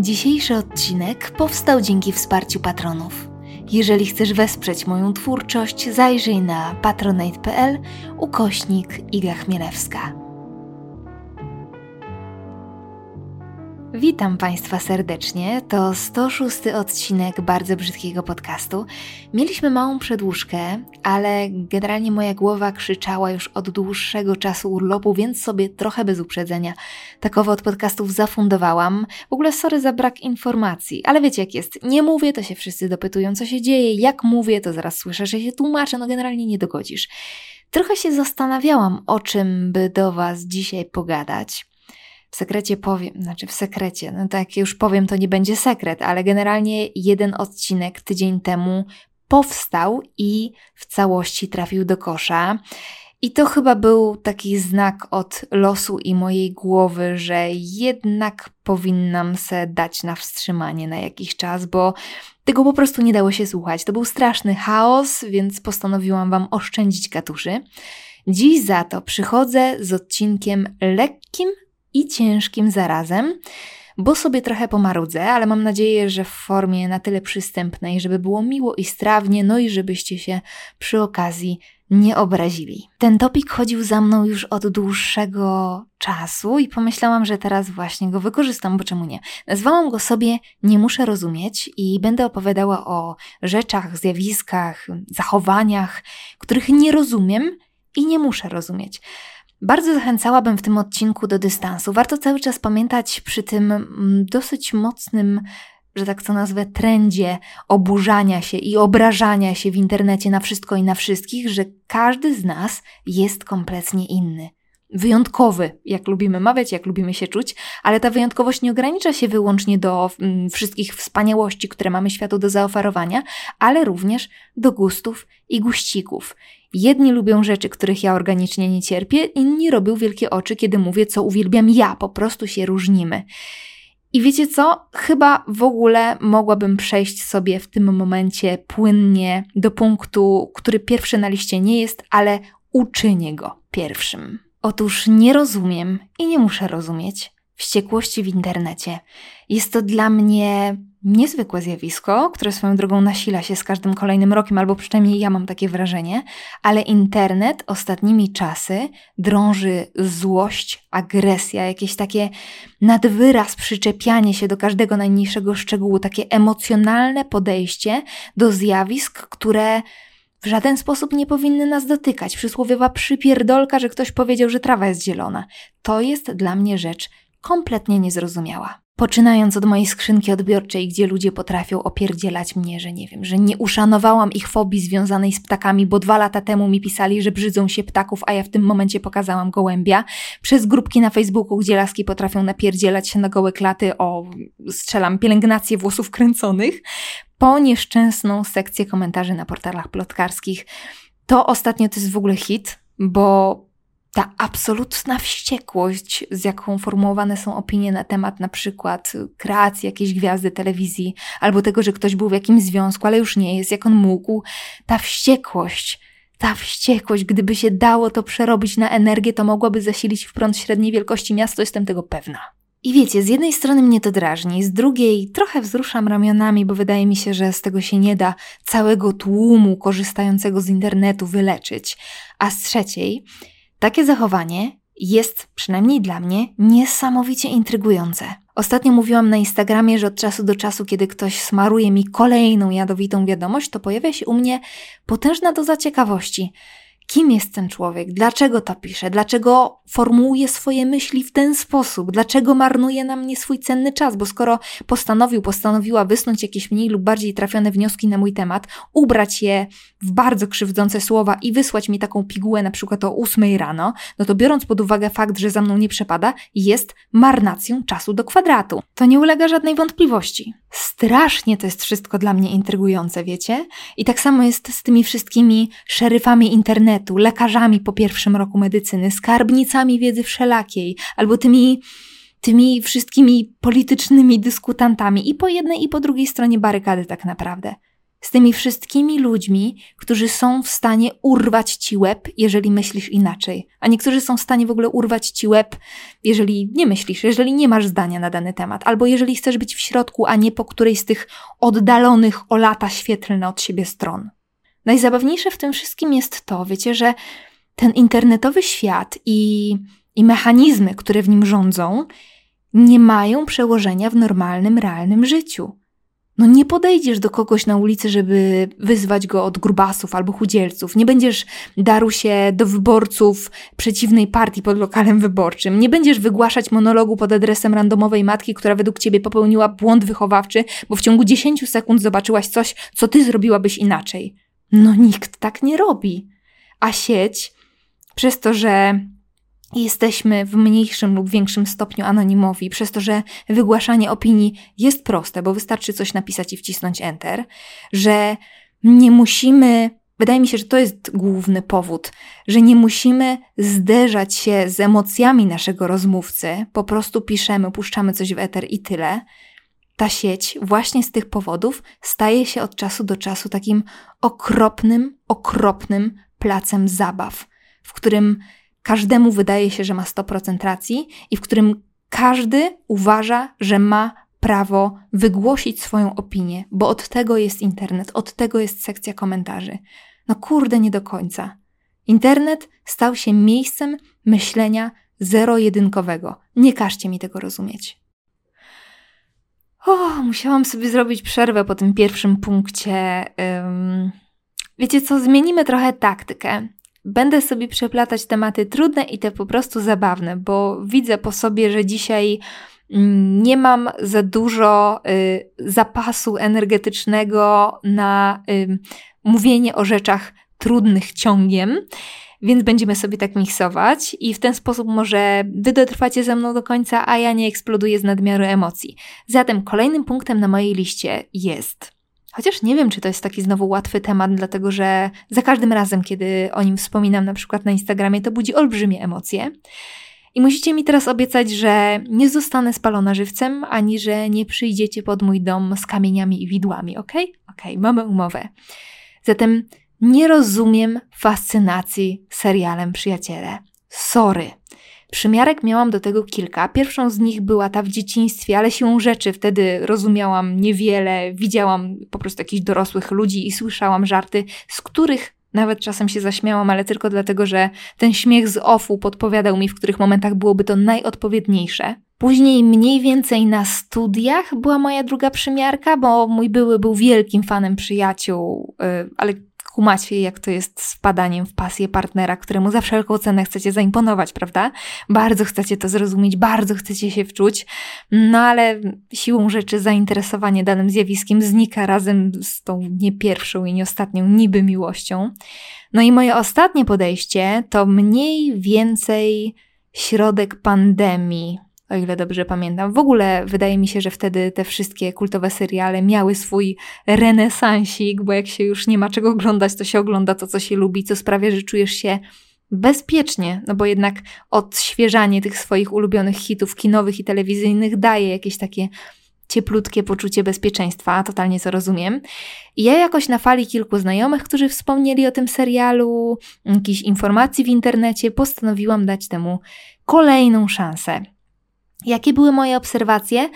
Dzisiejszy odcinek powstał dzięki wsparciu patronów. Jeżeli chcesz wesprzeć moją twórczość, zajrzyj na patronite.pl ukośnik Iga Chmielewska. Witam Państwa serdecznie. To 106 odcinek bardzo brzydkiego podcastu. Mieliśmy małą przedłużkę, ale generalnie moja głowa krzyczała już od dłuższego czasu urlopu, więc sobie trochę bez uprzedzenia takowo od podcastów zafundowałam. W ogóle sorry za brak informacji, ale wiecie jak jest. Nie mówię, to się wszyscy dopytują, co się dzieje. Jak mówię, to zaraz słyszę, że się tłumaczę. No generalnie nie dogodzisz. Trochę się zastanawiałam, o czym by do Was dzisiaj pogadać. W sekrecie powiem, znaczy w sekrecie, no tak już powiem, to nie będzie sekret, ale generalnie jeden odcinek tydzień temu powstał i w całości trafił do kosza. I to chyba był taki znak od losu i mojej głowy, że jednak powinnam se dać na wstrzymanie na jakiś czas, bo tego po prostu nie dało się słuchać. To był straszny chaos, więc postanowiłam Wam oszczędzić katuszy. Dziś za to przychodzę z odcinkiem lekkim, i ciężkim zarazem, bo sobie trochę pomarudzę, ale mam nadzieję, że w formie na tyle przystępnej, żeby było miło i strawnie, no i żebyście się przy okazji nie obrazili. Ten topik chodził za mną już od dłuższego czasu i pomyślałam, że teraz właśnie go wykorzystam, bo czemu nie? Nazwałam go sobie Nie muszę rozumieć i będę opowiadała o rzeczach, zjawiskach, zachowaniach, których nie rozumiem i nie muszę rozumieć. Bardzo zachęcałabym w tym odcinku do dystansu. Warto cały czas pamiętać przy tym mm, dosyć mocnym, że tak to nazwę, trendzie oburzania się i obrażania się w internecie na wszystko i na wszystkich, że każdy z nas jest kompletnie inny wyjątkowy, jak lubimy mawiać, jak lubimy się czuć, ale ta wyjątkowość nie ogranicza się wyłącznie do mm, wszystkich wspaniałości, które mamy światu do zaoferowania, ale również do gustów i guścików. Jedni lubią rzeczy, których ja organicznie nie cierpię, inni robią wielkie oczy, kiedy mówię, co uwielbiam ja, po prostu się różnimy. I wiecie co? Chyba w ogóle mogłabym przejść sobie w tym momencie płynnie do punktu, który pierwszy na liście nie jest, ale uczynię go pierwszym. Otóż nie rozumiem i nie muszę rozumieć wściekłości w internecie. Jest to dla mnie niezwykłe zjawisko, które swoją drogą nasila się z każdym kolejnym rokiem, albo przynajmniej ja mam takie wrażenie, ale internet ostatnimi czasy drąży złość, agresja, jakieś takie nadwyraz przyczepianie się do każdego najmniejszego szczegółu, takie emocjonalne podejście do zjawisk, które w żaden sposób nie powinny nas dotykać. Przysłowiowa przypierdolka, że ktoś powiedział, że trawa jest zielona. To jest dla mnie rzecz kompletnie niezrozumiała. Poczynając od mojej skrzynki odbiorczej, gdzie ludzie potrafią opierdzielać mnie, że nie wiem, że nie uszanowałam ich fobii związanej z ptakami, bo dwa lata temu mi pisali, że brzydzą się ptaków, a ja w tym momencie pokazałam gołębia. Przez grupki na Facebooku, gdzie laski potrafią napierdzielać się na gołe klaty o, strzelam, pielęgnację włosów kręconych po nieszczęsną sekcję komentarzy na portalach plotkarskich. To ostatnio to jest w ogóle hit, bo ta absolutna wściekłość, z jaką formułowane są opinie na temat na przykład kreacji jakiejś gwiazdy telewizji, albo tego, że ktoś był w jakimś związku, ale już nie jest, jak on mógł, ta wściekłość, ta wściekłość, gdyby się dało to przerobić na energię, to mogłaby zasilić w prąd średniej wielkości miasto, jestem tego pewna. I wiecie, z jednej strony mnie to drażni, z drugiej trochę wzruszam ramionami, bo wydaje mi się, że z tego się nie da całego tłumu korzystającego z internetu wyleczyć. A z trzeciej, takie zachowanie jest, przynajmniej dla mnie, niesamowicie intrygujące. Ostatnio mówiłam na Instagramie, że od czasu do czasu, kiedy ktoś smaruje mi kolejną jadowitą wiadomość, to pojawia się u mnie potężna doza ciekawości kim jest ten człowiek, dlaczego to pisze, dlaczego formułuje swoje myśli w ten sposób, dlaczego marnuje na mnie swój cenny czas, bo skoro postanowił, postanowiła wysnuć jakieś mniej lub bardziej trafione wnioski na mój temat, ubrać je w bardzo krzywdzące słowa i wysłać mi taką pigułę na przykład o ósmej rano, no to biorąc pod uwagę fakt, że za mną nie przepada, jest marnacją czasu do kwadratu. To nie ulega żadnej wątpliwości. Strasznie to jest wszystko dla mnie intrygujące, wiecie? I tak samo jest z tymi wszystkimi szeryfami internetu, lekarzami po pierwszym roku medycyny, skarbnicami wiedzy wszelakiej, albo tymi tymi wszystkimi politycznymi dyskutantami i po jednej i po drugiej stronie barykady tak naprawdę. z tymi wszystkimi ludźmi, którzy są w stanie urwać ci łeb, jeżeli myślisz inaczej, a niektórzy są w stanie w ogóle urwać ci łeb, jeżeli nie myślisz, jeżeli nie masz zdania na dany temat, albo jeżeli chcesz być w środku, a nie po którejś z tych oddalonych o lata świetlne od siebie stron. Najzabawniejsze w tym wszystkim jest to, wiecie, że ten internetowy świat i, i mechanizmy, które w nim rządzą, nie mają przełożenia w normalnym, realnym życiu. No nie podejdziesz do kogoś na ulicy, żeby wyzwać go od grubasów albo chudzielców. Nie będziesz daru się do wyborców przeciwnej partii pod lokalem wyborczym. Nie będziesz wygłaszać monologu pod adresem randomowej matki, która według ciebie popełniła błąd wychowawczy, bo w ciągu 10 sekund zobaczyłaś coś, co ty zrobiłabyś inaczej. No nikt tak nie robi. A sieć, przez to, że jesteśmy w mniejszym lub większym stopniu anonimowi, przez to, że wygłaszanie opinii jest proste, bo wystarczy coś napisać i wcisnąć Enter, że nie musimy, wydaje mi się, że to jest główny powód, że nie musimy zderzać się z emocjami naszego rozmówcy, po prostu piszemy, puszczamy coś w Ether i tyle. Ta sieć właśnie z tych powodów staje się od czasu do czasu takim okropnym, okropnym placem zabaw, w którym każdemu wydaje się, że ma 100% racji i w którym każdy uważa, że ma prawo wygłosić swoją opinię, bo od tego jest internet, od tego jest sekcja komentarzy. No kurde, nie do końca. Internet stał się miejscem myślenia zero-jedynkowego. Nie każcie mi tego rozumieć. O, musiałam sobie zrobić przerwę po tym pierwszym punkcie. Wiecie co, zmienimy trochę taktykę będę sobie przeplatać tematy trudne i te po prostu zabawne, bo widzę po sobie, że dzisiaj nie mam za dużo y, zapasu energetycznego na mówienie o rzeczach trudnych ciągiem. Więc będziemy sobie tak miksować i w ten sposób może wy dotrwacie ze mną do końca, a ja nie eksploduję z nadmiaru emocji. Zatem kolejnym punktem na mojej liście jest Chociaż nie wiem, czy to jest taki znowu łatwy temat, dlatego że za każdym razem, kiedy o nim wspominam, na przykład na Instagramie, to budzi olbrzymie emocje. I musicie mi teraz obiecać, że nie zostanę spalona żywcem, ani że nie przyjdziecie pod mój dom z kamieniami i widłami, ok? Ok, mamy umowę. Zatem nie rozumiem fascynacji serialem Przyjaciele. Sorry. Przymiarek miałam do tego kilka. Pierwszą z nich była ta w dzieciństwie, ale siłą rzeczy wtedy rozumiałam niewiele, widziałam po prostu jakichś dorosłych ludzi i słyszałam żarty, z których nawet czasem się zaśmiałam, ale tylko dlatego, że ten śmiech z ofu podpowiadał mi, w których momentach byłoby to najodpowiedniejsze. Później mniej więcej na studiach była moja druga przymiarka, bo mój były był wielkim fanem przyjaciół, y, ale kumacie, jak to jest z wpadaniem w pasję partnera, któremu za wszelką cenę chcecie zaimponować, prawda? Bardzo chcecie to zrozumieć, bardzo chcecie się wczuć, no ale siłą rzeczy zainteresowanie danym zjawiskiem znika razem z tą nie pierwszą i nie ostatnią niby miłością. No i moje ostatnie podejście to mniej więcej środek pandemii, o ile dobrze pamiętam. W ogóle wydaje mi się, że wtedy te wszystkie kultowe seriale miały swój renesansik, bo jak się już nie ma czego oglądać, to się ogląda to, co się lubi, co sprawia, że czujesz się bezpiecznie, no bo jednak odświeżanie tych swoich ulubionych hitów kinowych i telewizyjnych daje jakieś takie cieplutkie poczucie bezpieczeństwa, totalnie to rozumiem. I ja jakoś na fali kilku znajomych, którzy wspomnieli o tym serialu, jakichś informacji w internecie, postanowiłam dać temu kolejną szansę. Jakie były moje obserwacje?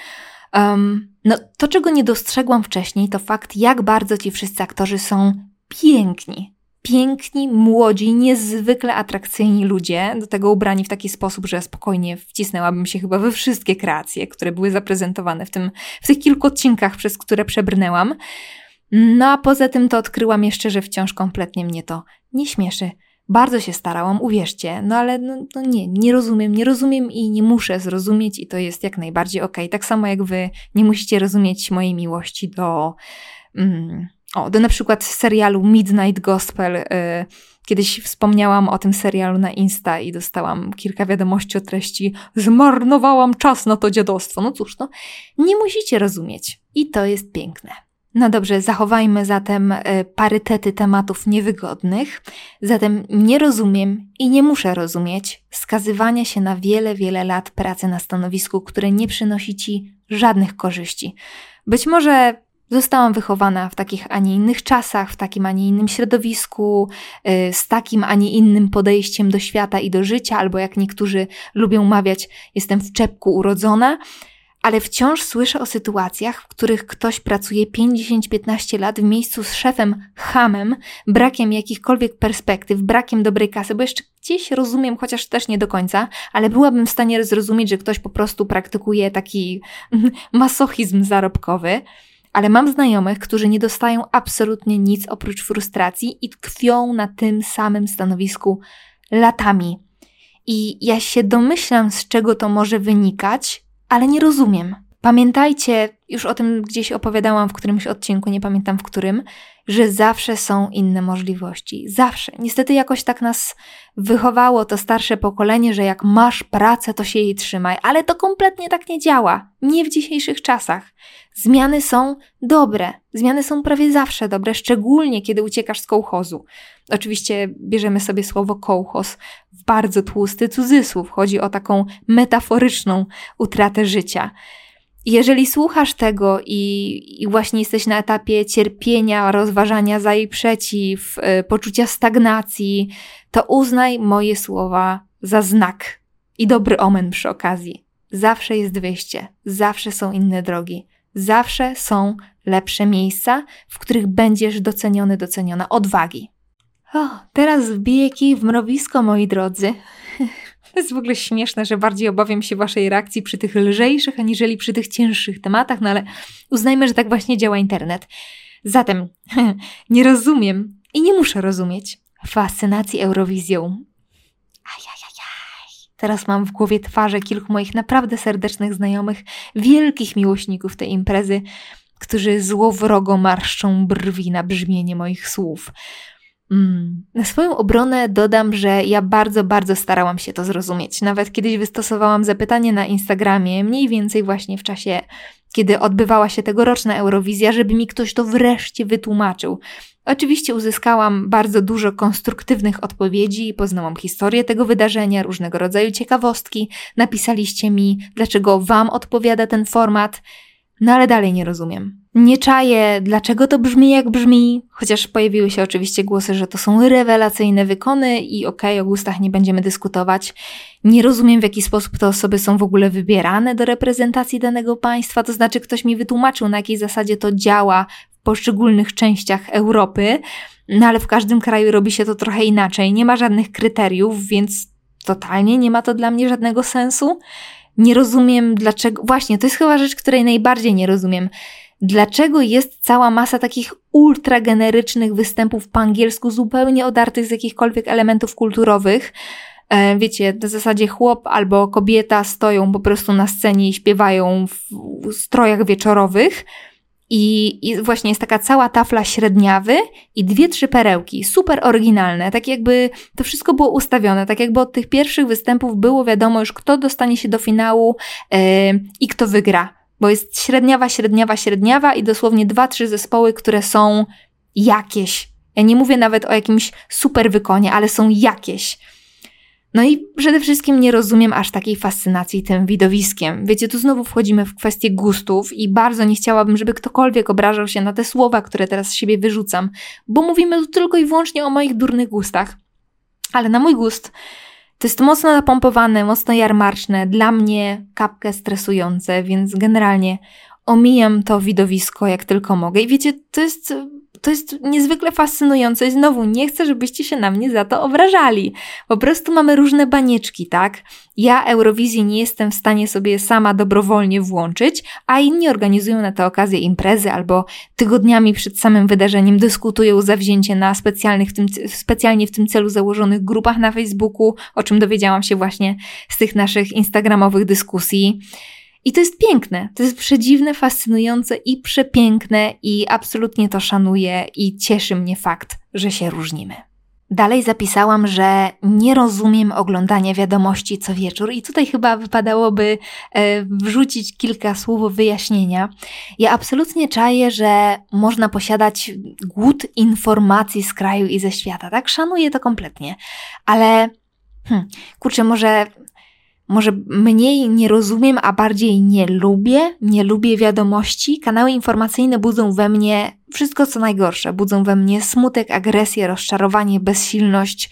Um, no, to, czego nie dostrzegłam wcześniej, to fakt, jak bardzo ci wszyscy aktorzy są piękni. Piękni, młodzi, niezwykle atrakcyjni ludzie, do tego ubrani w taki sposób, że spokojnie wcisnęłabym się chyba we wszystkie kreacje, które były zaprezentowane w, tym, w tych kilku odcinkach, przez które przebrnęłam. No a poza tym to odkryłam jeszcze, że wciąż kompletnie mnie to nie śmieszy. Bardzo się starałam, uwierzcie, no ale no, no, nie, nie rozumiem, nie rozumiem i nie muszę zrozumieć i to jest jak najbardziej okej. Okay. Tak samo jak wy nie musicie rozumieć mojej miłości do, mm, o, do na przykład serialu Midnight Gospel. Y, kiedyś wspomniałam o tym serialu na Insta i dostałam kilka wiadomości o treści zmarnowałam czas na to dziadostwo. No cóż, no, nie musicie rozumieć i to jest piękne. No dobrze, zachowajmy zatem e, parytety tematów niewygodnych. Zatem nie rozumiem i nie muszę rozumieć skazywania się na wiele, wiele lat pracy na stanowisku, które nie przynosi ci żadnych korzyści. Być może Zostałam wychowana w takich, a nie innych czasach, w takim, a nie innym środowisku, y, z takim, a nie innym podejściem do świata i do życia, albo jak niektórzy lubią mawiać, jestem w czepku urodzona, ale wciąż słyszę o sytuacjach, w których ktoś pracuje 5-10-15 lat w miejscu z szefem hamem, brakiem jakichkolwiek perspektyw, brakiem dobrej kasy, bo jeszcze gdzieś rozumiem, chociaż też nie do końca, ale byłabym w stanie zrozumieć, że ktoś po prostu praktykuje taki masochizm zarobkowy. Ale mam znajomych, którzy nie dostają absolutnie nic oprócz frustracji i tkwią na tym samym stanowisku latami. I ja się domyślam, z czego to może wynikać, ale nie rozumiem. Pamiętajcie, już o tym gdzieś opowiadałam w którymś odcinku, nie pamiętam w którym, że zawsze są inne możliwości. Zawsze. Niestety jakoś tak nas wychowało to starsze pokolenie, że jak masz pracę, to się jej trzymaj, ale to kompletnie tak nie działa. Nie w dzisiejszych czasach. Zmiany są dobre. Zmiany są prawie zawsze dobre, szczególnie kiedy uciekasz z kołchozu. Oczywiście bierzemy sobie słowo kołchoz w bardzo tłusty cudzysłów. Chodzi o taką metaforyczną utratę życia. Jeżeli słuchasz tego i, i, właśnie jesteś na etapie cierpienia, rozważania za i przeciw, y, poczucia stagnacji, to uznaj moje słowa za znak i dobry omen przy okazji. Zawsze jest wyjście, zawsze są inne drogi, zawsze są lepsze miejsca, w których będziesz doceniony, doceniona odwagi. O, teraz wbiję kij w mrowisko, moi drodzy. To jest w ogóle śmieszne, że bardziej obawiam się waszej reakcji przy tych lżejszych, aniżeli przy tych cięższych tematach, no ale uznajmy, że tak właśnie działa internet. Zatem nie rozumiem i nie muszę rozumieć fascynacji Eurowizją. Ajajajaj. Teraz mam w głowie twarze kilku moich naprawdę serdecznych znajomych, wielkich miłośników tej imprezy, którzy złowrogo marszczą brwi na brzmienie moich słów. Mm. Na swoją obronę dodam, że ja bardzo, bardzo starałam się to zrozumieć. Nawet kiedyś wystosowałam zapytanie na Instagramie, mniej więcej właśnie w czasie, kiedy odbywała się tegoroczna Eurowizja, żeby mi ktoś to wreszcie wytłumaczył. Oczywiście uzyskałam bardzo dużo konstruktywnych odpowiedzi, poznałam historię tego wydarzenia, różnego rodzaju ciekawostki, napisaliście mi, dlaczego Wam odpowiada ten format. No ale dalej nie rozumiem. Nie czaję, dlaczego to brzmi jak brzmi, chociaż pojawiły się oczywiście głosy, że to są rewelacyjne wykony i okej, okay, o gustach nie będziemy dyskutować. Nie rozumiem, w jaki sposób te osoby są w ogóle wybierane do reprezentacji danego państwa, to znaczy ktoś mi wytłumaczył, na jakiej zasadzie to działa w poszczególnych częściach Europy, no ale w każdym kraju robi się to trochę inaczej, nie ma żadnych kryteriów, więc totalnie nie ma to dla mnie żadnego sensu. Nie rozumiem dlaczego. Właśnie, to jest chyba rzecz, której najbardziej nie rozumiem. Dlaczego jest cała masa takich ultra generycznych występów po angielsku, zupełnie odartych z jakichkolwiek elementów kulturowych? E, wiecie, w zasadzie chłop albo kobieta stoją po prostu na scenie i śpiewają w strojach wieczorowych. I, I, właśnie jest taka cała tafla średniawy i dwie, trzy perełki, super oryginalne, tak jakby to wszystko było ustawione, tak jakby od tych pierwszych występów było wiadomo już, kto dostanie się do finału yy, i kto wygra. Bo jest średniawa, średniawa, średniawa i dosłownie dwa, trzy zespoły, które są jakieś. Ja nie mówię nawet o jakimś super wykonie, ale są jakieś. No i przede wszystkim nie rozumiem aż takiej fascynacji tym widowiskiem. Wiecie, tu znowu wchodzimy w kwestię gustów i bardzo nie chciałabym, żeby ktokolwiek obrażał się na te słowa, które teraz z siebie wyrzucam, bo mówimy tu tylko i wyłącznie o moich durnych gustach. Ale na mój gust to jest mocno napompowane, mocno jarmarczne, dla mnie kapkę stresujące, więc generalnie omijam to widowisko jak tylko mogę. I wiecie, to jest to jest niezwykle fascynujące i znowu nie chcę, żebyście się na mnie za to obrażali. Po prostu mamy różne banieczki, tak? Ja Eurowizji nie jestem w stanie sobie sama dobrowolnie włączyć, a inni organizują na tę okazję imprezy albo tygodniami przed samym wydarzeniem dyskutują zawzięcie na specjalnych w tym, specjalnie w tym celu założonych grupach na Facebooku, o czym dowiedziałam się właśnie z tych naszych instagramowych dyskusji. I to jest piękne, to jest przedziwne, fascynujące i przepiękne, i absolutnie to szanuję, i cieszy mnie fakt, że się różnimy. Dalej zapisałam, że nie rozumiem oglądania wiadomości co wieczór, i tutaj chyba wypadałoby e, wrzucić kilka słów wyjaśnienia. Ja absolutnie czaję, że można posiadać głód informacji z kraju i ze świata, tak? Szanuję to kompletnie, ale hmm, kurczę, może może mniej nie rozumiem, a bardziej nie lubię, nie lubię wiadomości. Kanały informacyjne budzą we mnie wszystko co najgorsze. Budzą we mnie smutek, agresję, rozczarowanie, bezsilność,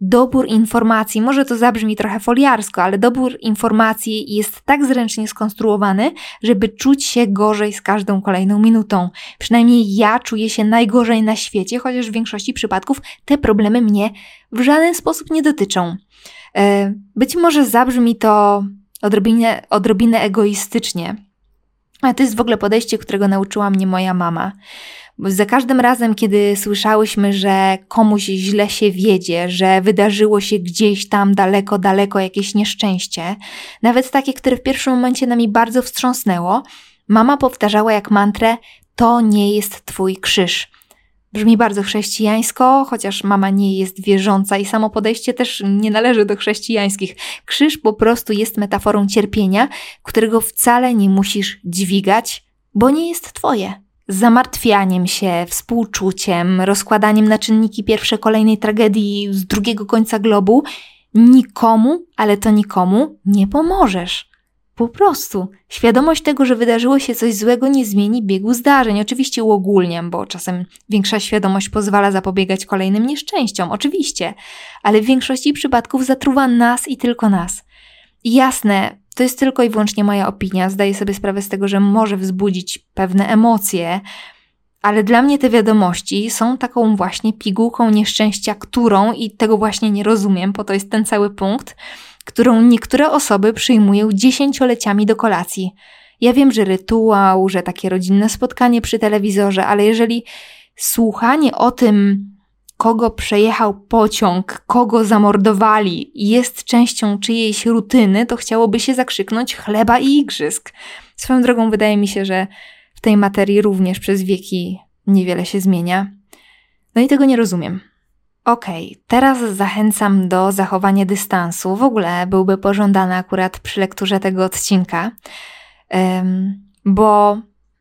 dobór informacji. Może to zabrzmi trochę foliarsko, ale dobór informacji jest tak zręcznie skonstruowany, żeby czuć się gorzej z każdą kolejną minutą. Przynajmniej ja czuję się najgorzej na świecie, chociaż w większości przypadków te problemy mnie w żaden sposób nie dotyczą. E, być może zabrzmi to odrobinę, odrobinę egoistycznie, ale to jest w ogóle podejście, którego nauczyła mnie moja mama. Bo za każdym razem, kiedy słyszałyśmy, że komuś źle się wiedzie, że wydarzyło się gdzieś tam daleko, daleko jakieś nieszczęście, nawet takie, które w pierwszym momencie nami bardzo wstrząsnęło, mama powtarzała jak mantrę: To nie jest twój krzyż. Brzmi bardzo chrześcijańsko, chociaż mama nie jest wierząca i samo podejście też nie należy do chrześcijańskich. Krzyż po prostu jest metaforą cierpienia, którego wcale nie musisz dźwigać, bo nie jest twoje. Zamartwianiem się, współczuciem, rozkładaniem na czynniki pierwsze kolejnej tragedii z drugiego końca globu nikomu, ale to nikomu nie pomożesz. Po prostu. Świadomość tego, że wydarzyło się coś złego, nie zmieni biegu zdarzeń. Oczywiście uogólniam, bo czasem większa świadomość pozwala zapobiegać kolejnym nieszczęściom, oczywiście, ale w większości przypadków zatruwa nas i tylko nas. I jasne, to jest tylko i wyłącznie moja opinia. Zdaję sobie sprawę z tego, że może wzbudzić pewne emocje, ale dla mnie te wiadomości są taką właśnie pigułką nieszczęścia, którą, i tego właśnie nie rozumiem, bo to jest ten cały punkt, którą niektóre osoby przyjmują dziesięcioleciami do kolacji. Ja wiem, że rytuał, że takie rodzinne spotkanie przy telewizorze, ale jeżeli słuchanie o tym, kogo przejechał pociąg, kogo zamordowali, jest częścią czyjejś rutyny, to chciałoby się zakrzyknąć chleba i igrzysk. Swoją drogą wydaje mi się, że w tej materii również przez wieki niewiele się zmienia. No i tego nie rozumiem. Okej, teraz zachęcam do zachowania dystansu. W ogóle byłby pożądany akurat przy lekturze tego odcinka, bo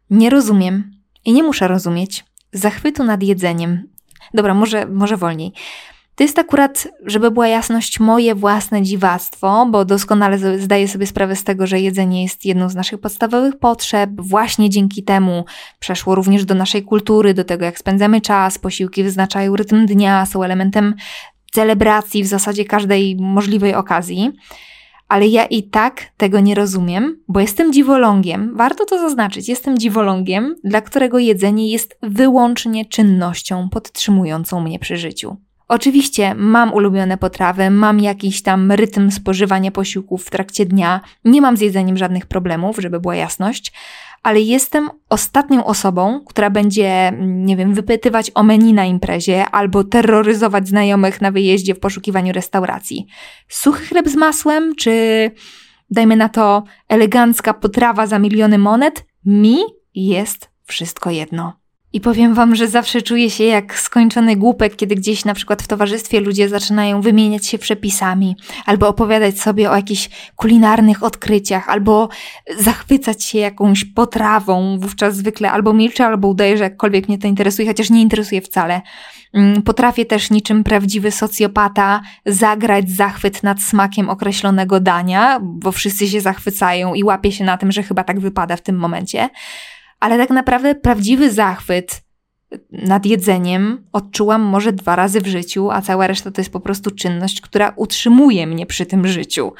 nie rozumiem i nie muszę rozumieć zachwytu nad jedzeniem. Dobra, może, może wolniej. To jest akurat, żeby była jasność, moje własne dziwactwo, bo doskonale zdaję sobie sprawę z tego, że jedzenie jest jedną z naszych podstawowych potrzeb. Właśnie dzięki temu przeszło również do naszej kultury, do tego, jak spędzamy czas. Posiłki wyznaczają rytm dnia, są elementem celebracji w zasadzie każdej możliwej okazji. Ale ja i tak tego nie rozumiem, bo jestem dziwolągiem, warto to zaznaczyć, jestem dziwolągiem, dla którego jedzenie jest wyłącznie czynnością podtrzymującą mnie przy życiu. Oczywiście mam ulubione potrawy, mam jakiś tam rytm spożywania posiłków w trakcie dnia, nie mam z jedzeniem żadnych problemów, żeby była jasność, ale jestem ostatnią osobą, która będzie, nie wiem, wypytywać o menu na imprezie albo terroryzować znajomych na wyjeździe w poszukiwaniu restauracji. Suchy chleb z masłem, czy dajmy na to elegancka potrawa za miliony monet, mi jest wszystko jedno. I powiem wam, że zawsze czuję się jak skończony głupek, kiedy gdzieś na przykład w towarzystwie ludzie zaczynają wymieniać się przepisami, albo opowiadać sobie o jakichś kulinarnych odkryciach, albo zachwycać się jakąś potrawą. Wówczas zwykle albo milczę, albo udaję, że jakkolwiek mnie to interesuje, chociaż nie interesuje wcale. Mm, potrafię też niczym prawdziwy socjopata zagrać zachwyt nad smakiem określonego dania, bo wszyscy się zachwycają i łapię się na tym, że chyba tak wypada w tym momencie ale tak naprawdę prawdziwy zachwyt nad jedzeniem odczułam może dwa razy w życiu, a cała reszta to jest po prostu czynność, która utrzymuje mnie przy tym życiu.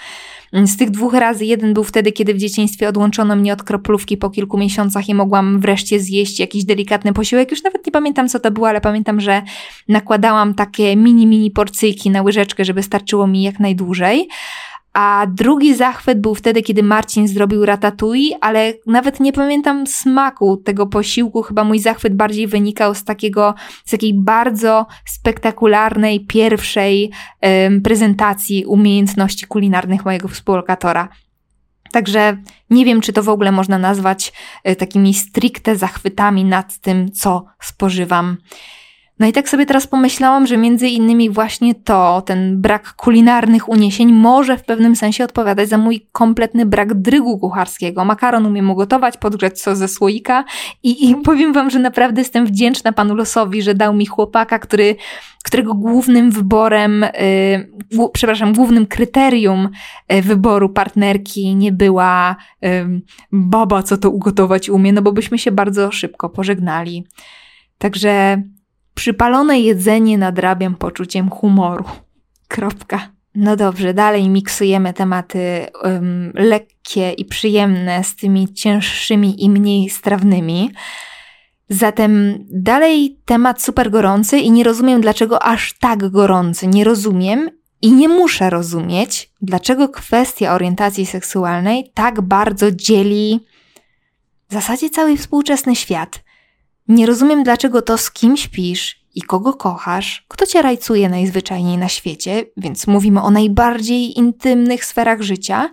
Z tych dwóch razy jeden był wtedy, kiedy w dzieciństwie odłączono mnie od kroplówki po kilku miesiącach i mogłam wreszcie zjeść jakiś delikatny posiłek. Już nawet nie pamiętam, co to było, ale pamiętam, że nakładałam takie mini, mini porcyjki na łyżeczkę, żeby starczyło mi jak najdłużej. A drugi zachwyt był wtedy, kiedy Marcin zrobił ratatouille, ale nawet nie pamiętam smaku tego posiłku. Chyba mój zachwyt bardziej wynikał z takiego, z takiej bardzo spektakularnej pierwszej um, prezentacji umiejętności kulinarnych mojego współlokatora. Także nie wiem, czy to w ogóle można nazwać y, takimi stricte zachwytami nad tym, co spożywam. No i tak sobie teraz pomyślałam, że między innymi właśnie to, ten brak kulinarnych uniesień może w pewnym sensie odpowiadać za mój kompletny brak drygu kucharskiego. Makaron umiem ugotować, podgrzać sos ze słoika i, i powiem wam, że naprawdę jestem wdzięczna panu losowi, że dał mi chłopaka, który, którego głównym wyborem, yy, przepraszam, głównym kryterium yy, wyboru partnerki nie była yy, baba, co to ugotować umie, no bo byśmy się bardzo szybko pożegnali. Także Przypalone jedzenie nadrabiam poczuciem humoru. Kropka. No dobrze, dalej miksujemy tematy um, lekkie i przyjemne z tymi cięższymi i mniej strawnymi. Zatem dalej temat super gorący i nie rozumiem, dlaczego aż tak gorący. Nie rozumiem i nie muszę rozumieć, dlaczego kwestia orientacji seksualnej tak bardzo dzieli w zasadzie cały współczesny świat. Nie rozumiem, dlaczego to z kim śpisz i kogo kochasz, kto cię rajcuje najzwyczajniej na świecie, więc mówimy o najbardziej intymnych sferach życia,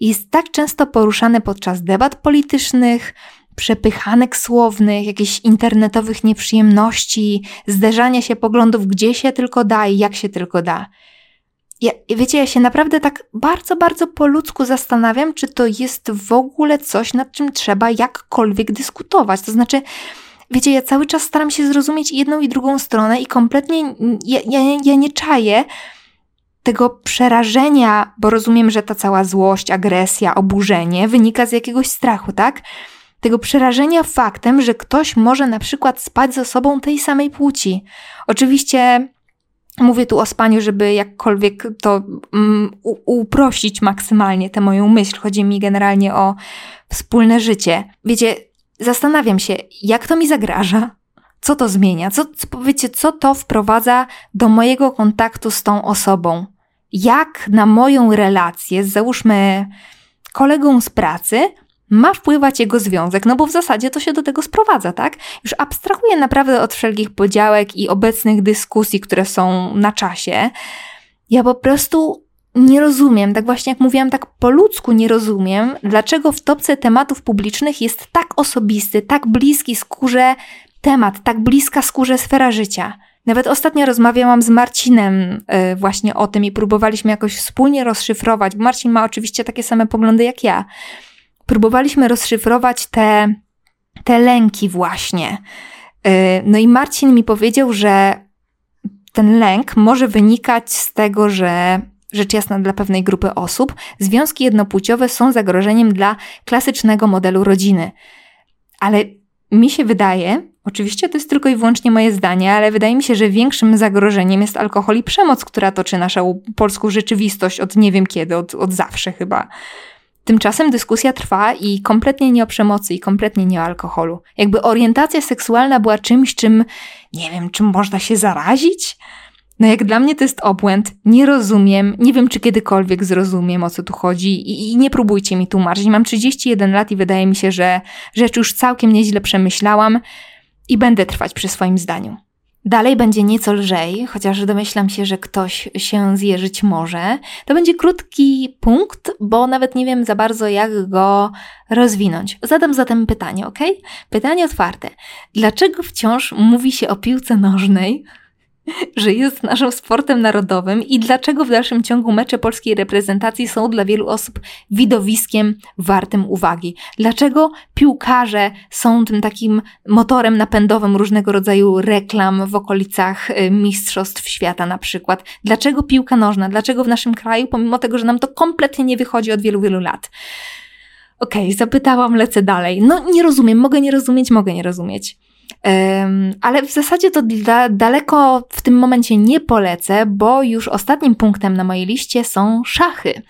jest tak często poruszane podczas debat politycznych, przepychanek słownych, jakichś internetowych nieprzyjemności, zderzania się poglądów, gdzie się tylko da i jak się tylko da. Ja, wiecie, ja się naprawdę tak bardzo, bardzo po ludzku zastanawiam, czy to jest w ogóle coś, nad czym trzeba jakkolwiek dyskutować. To znaczy, wiecie, ja cały czas staram się zrozumieć jedną i drugą stronę i kompletnie ja, ja, ja nie czaję tego przerażenia, bo rozumiem, że ta cała złość, agresja, oburzenie wynika z jakiegoś strachu, tak? Tego przerażenia faktem, że ktoś może na przykład spać ze sobą tej samej płci. Oczywiście Mówię tu o spaniu, żeby jakkolwiek to um, uprościć maksymalnie tę moją myśl. Chodzi mi generalnie o wspólne życie. Wiecie, zastanawiam się, jak to mi zagraża, co to zmienia, co, wiecie, co to wprowadza do mojego kontaktu z tą osobą. Jak na moją relację z, załóżmy, kolegą z pracy ma wpływać jego związek, no bo w zasadzie to się do tego sprowadza, tak? Już abstrahuję naprawdę od wszelkich podziałek i obecnych dyskusji, które są na czasie. Ja po prostu nie rozumiem, tak właśnie jak mówiłam, tak po ludzku nie rozumiem, dlaczego w topce tematów publicznych jest tak osobisty, tak bliski skórze temat, tak bliska skórze sfera życia. Nawet ostatnio rozmawiałam z Marcinem yy, właśnie o tym i próbowaliśmy jakoś wspólnie rozszyfrować, Marcin ma oczywiście takie same poglądy jak ja. Próbowaliśmy rozszyfrować te, te lęki właśnie. Yy, no i Marcin mi powiedział, że ten lęk może wynikać z tego, że rzecz jasna dla pewnej grupy osób, związki jednopłciowe są zagrożeniem dla klasycznego modelu rodziny. Ale mi się wydaje, oczywiście to jest tylko i wyłącznie moje zdanie, ale wydaje mi się, że większym zagrożeniem jest alkohol i przemoc, która toczy naszą polską rzeczywistość od nie wiem kiedy, od, od zawsze chyba. Tymczasem dyskusja trwa i kompletnie nie o przemocy i kompletnie nie o alkoholu. Jakby orientacja seksualna była czymś, czym, nie wiem, czym można się zarazić? No jak dla mnie to jest obłęd, nie rozumiem, nie wiem czy kiedykolwiek zrozumiem o co tu chodzi i, i, nie próbujcie mi tłumaczyć. Mam 31 lat i wydaje mi się, że rzecz już całkiem nieźle przemyślałam i będę trwać przy swoim zdaniu. Dalej będzie nieco lżej, chociaż domyślam się, że ktoś się zjeżyć może. To będzie krótki punkt, bo nawet nie wiem za bardzo, jak go rozwinąć. Zadam zatem pytanie, ok? Pytanie otwarte. Dlaczego wciąż mówi się o piłce nożnej, że jest naszym sportem narodowym i dlaczego w dalszym ciągu mecze polskiej reprezentacji są dla wielu osób widowiskiem wartym uwagi. Dlaczego piłkarze są tym takim motorem napędowym różnego rodzaju reklam w okolicach y, Mistrzostw Świata na przykład. Dlaczego piłka nożna? Dlaczego w naszym kraju, pomimo tego, że nam to kompletnie nie wychodzi od wielu, wielu lat? Okej, okay, zapytałam, lecę dalej. No nie rozumiem, mogę nie rozumieć, mogę nie rozumieć. Ale w zasadzie to da, daleko w tym momencie nie polecę, bo już ostatnim punktem na mojej liście są szachy.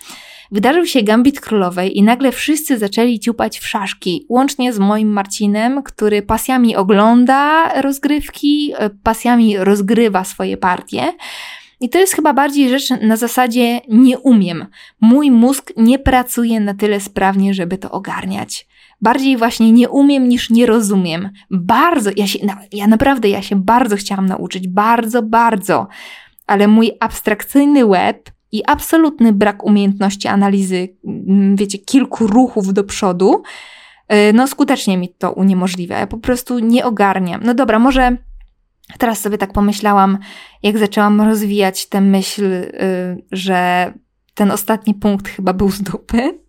Wydarzył się gambit królowej i nagle wszyscy zaczęli ciupać w szaszki, łącznie z moim Marcinem, który pasjami ogląda rozgrywki, e, pasjami rozgrywa swoje partie. I to jest chyba bardziej rzecz na zasadzie nie umiem. Mój mózg nie pracuje na tyle sprawnie, żeby to ogarniać bardziej właśnie nie umiem niż nie rozumiem. Bardzo, ja się, ja naprawdę, ja się bardzo chciałam nauczyć, bardzo, bardzo, ale mój abstrakcyjny web i absolutny brak umiejętności analizy, mm, wiecie, kilku ruchów do przodu, y, no skutecznie mi to uniemożliwia. Ja po prostu nie ogarniam. No dobra, może Teraz sobie tak pomyślałam, jak zaczęłam rozwijać tę myśl, yy, że ten ostatni punkt chyba był z dupy,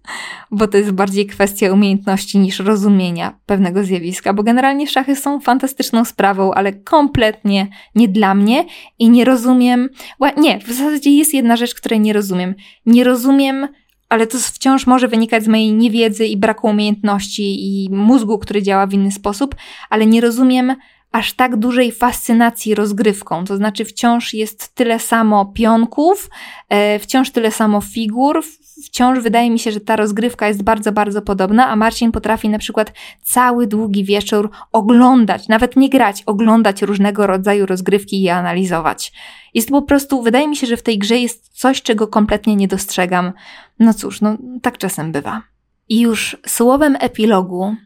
bo to jest bardziej kwestia umiejętności niż rozumienia pewnego zjawiska, bo generalnie szachy są fantastyczną sprawą, ale kompletnie nie dla mnie i nie rozumiem. Nie, w zasadzie jest jedna rzecz, której nie rozumiem. Nie rozumiem, ale to wciąż może wynikać z mojej niewiedzy i braku umiejętności i mózgu, który działa w inny sposób, ale nie rozumiem aż tak dużej fascynacji rozgrywką. To znaczy, wciąż jest tyle samo pionków, e, wciąż tyle samo figur, wciąż wydaje mi się, że ta rozgrywka jest bardzo, bardzo podobna, a Marcin potrafi na przykład cały długi wieczór oglądać, nawet nie grać, oglądać różnego rodzaju rozgrywki i je analizować. Jest po prostu, wydaje mi się, że w tej grze jest coś, czego kompletnie nie dostrzegam. No cóż, no tak czasem bywa. I już słowem epilogu,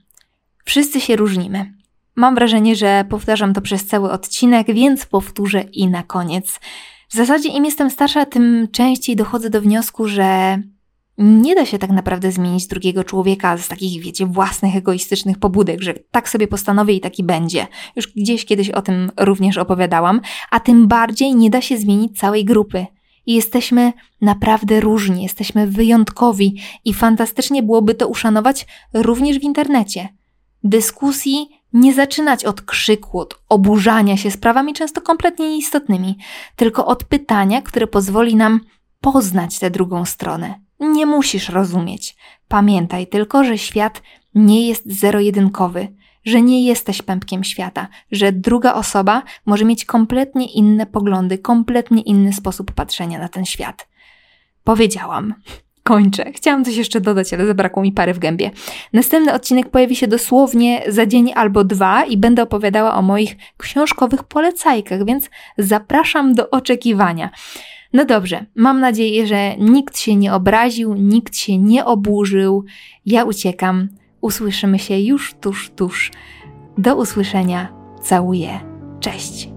wszyscy się różnimy. Mam wrażenie, że powtarzam to przez cały odcinek, więc powtórzę i na koniec. W zasadzie im jestem starsza, tym częściej dochodzę do wniosku, że nie da się tak naprawdę zmienić drugiego człowieka z takich, wiecie, własnych egoistycznych pobudek, że tak sobie postanowię i taki będzie. Już gdzieś kiedyś o tym również opowiadałam, a tym bardziej nie da się zmienić całej grupy. I jesteśmy naprawdę różni, jesteśmy wyjątkowi i fantastycznie byłoby to uszanować również w internecie. Dyskusji nie zaczynać od krzyku, od oburzania się sprawami często kompletnie nieistotnymi, tylko od pytania, które pozwoli nam poznać tę drugą stronę. Nie musisz rozumieć. Pamiętaj tylko, że świat nie jest zero-jedynkowy, że nie jesteś pępkiem świata, że druga osoba może mieć kompletnie inne poglądy, kompletnie inny sposób patrzenia na ten świat. Powiedziałam kończę. Chciałam coś jeszcze dodać, ale zabrakło mi pary w gębie. Następny odcinek pojawi się dosłownie za dzień albo dwa i będę opowiadała o moich książkowych polecajkach, więc zapraszam do oczekiwania. No dobrze, mam nadzieję, że nikt się nie obraził, nikt się nie oburzył. Ja uciekam. Usłyszymy się już tuż, tuż. Do usłyszenia. Całuję. Cześć.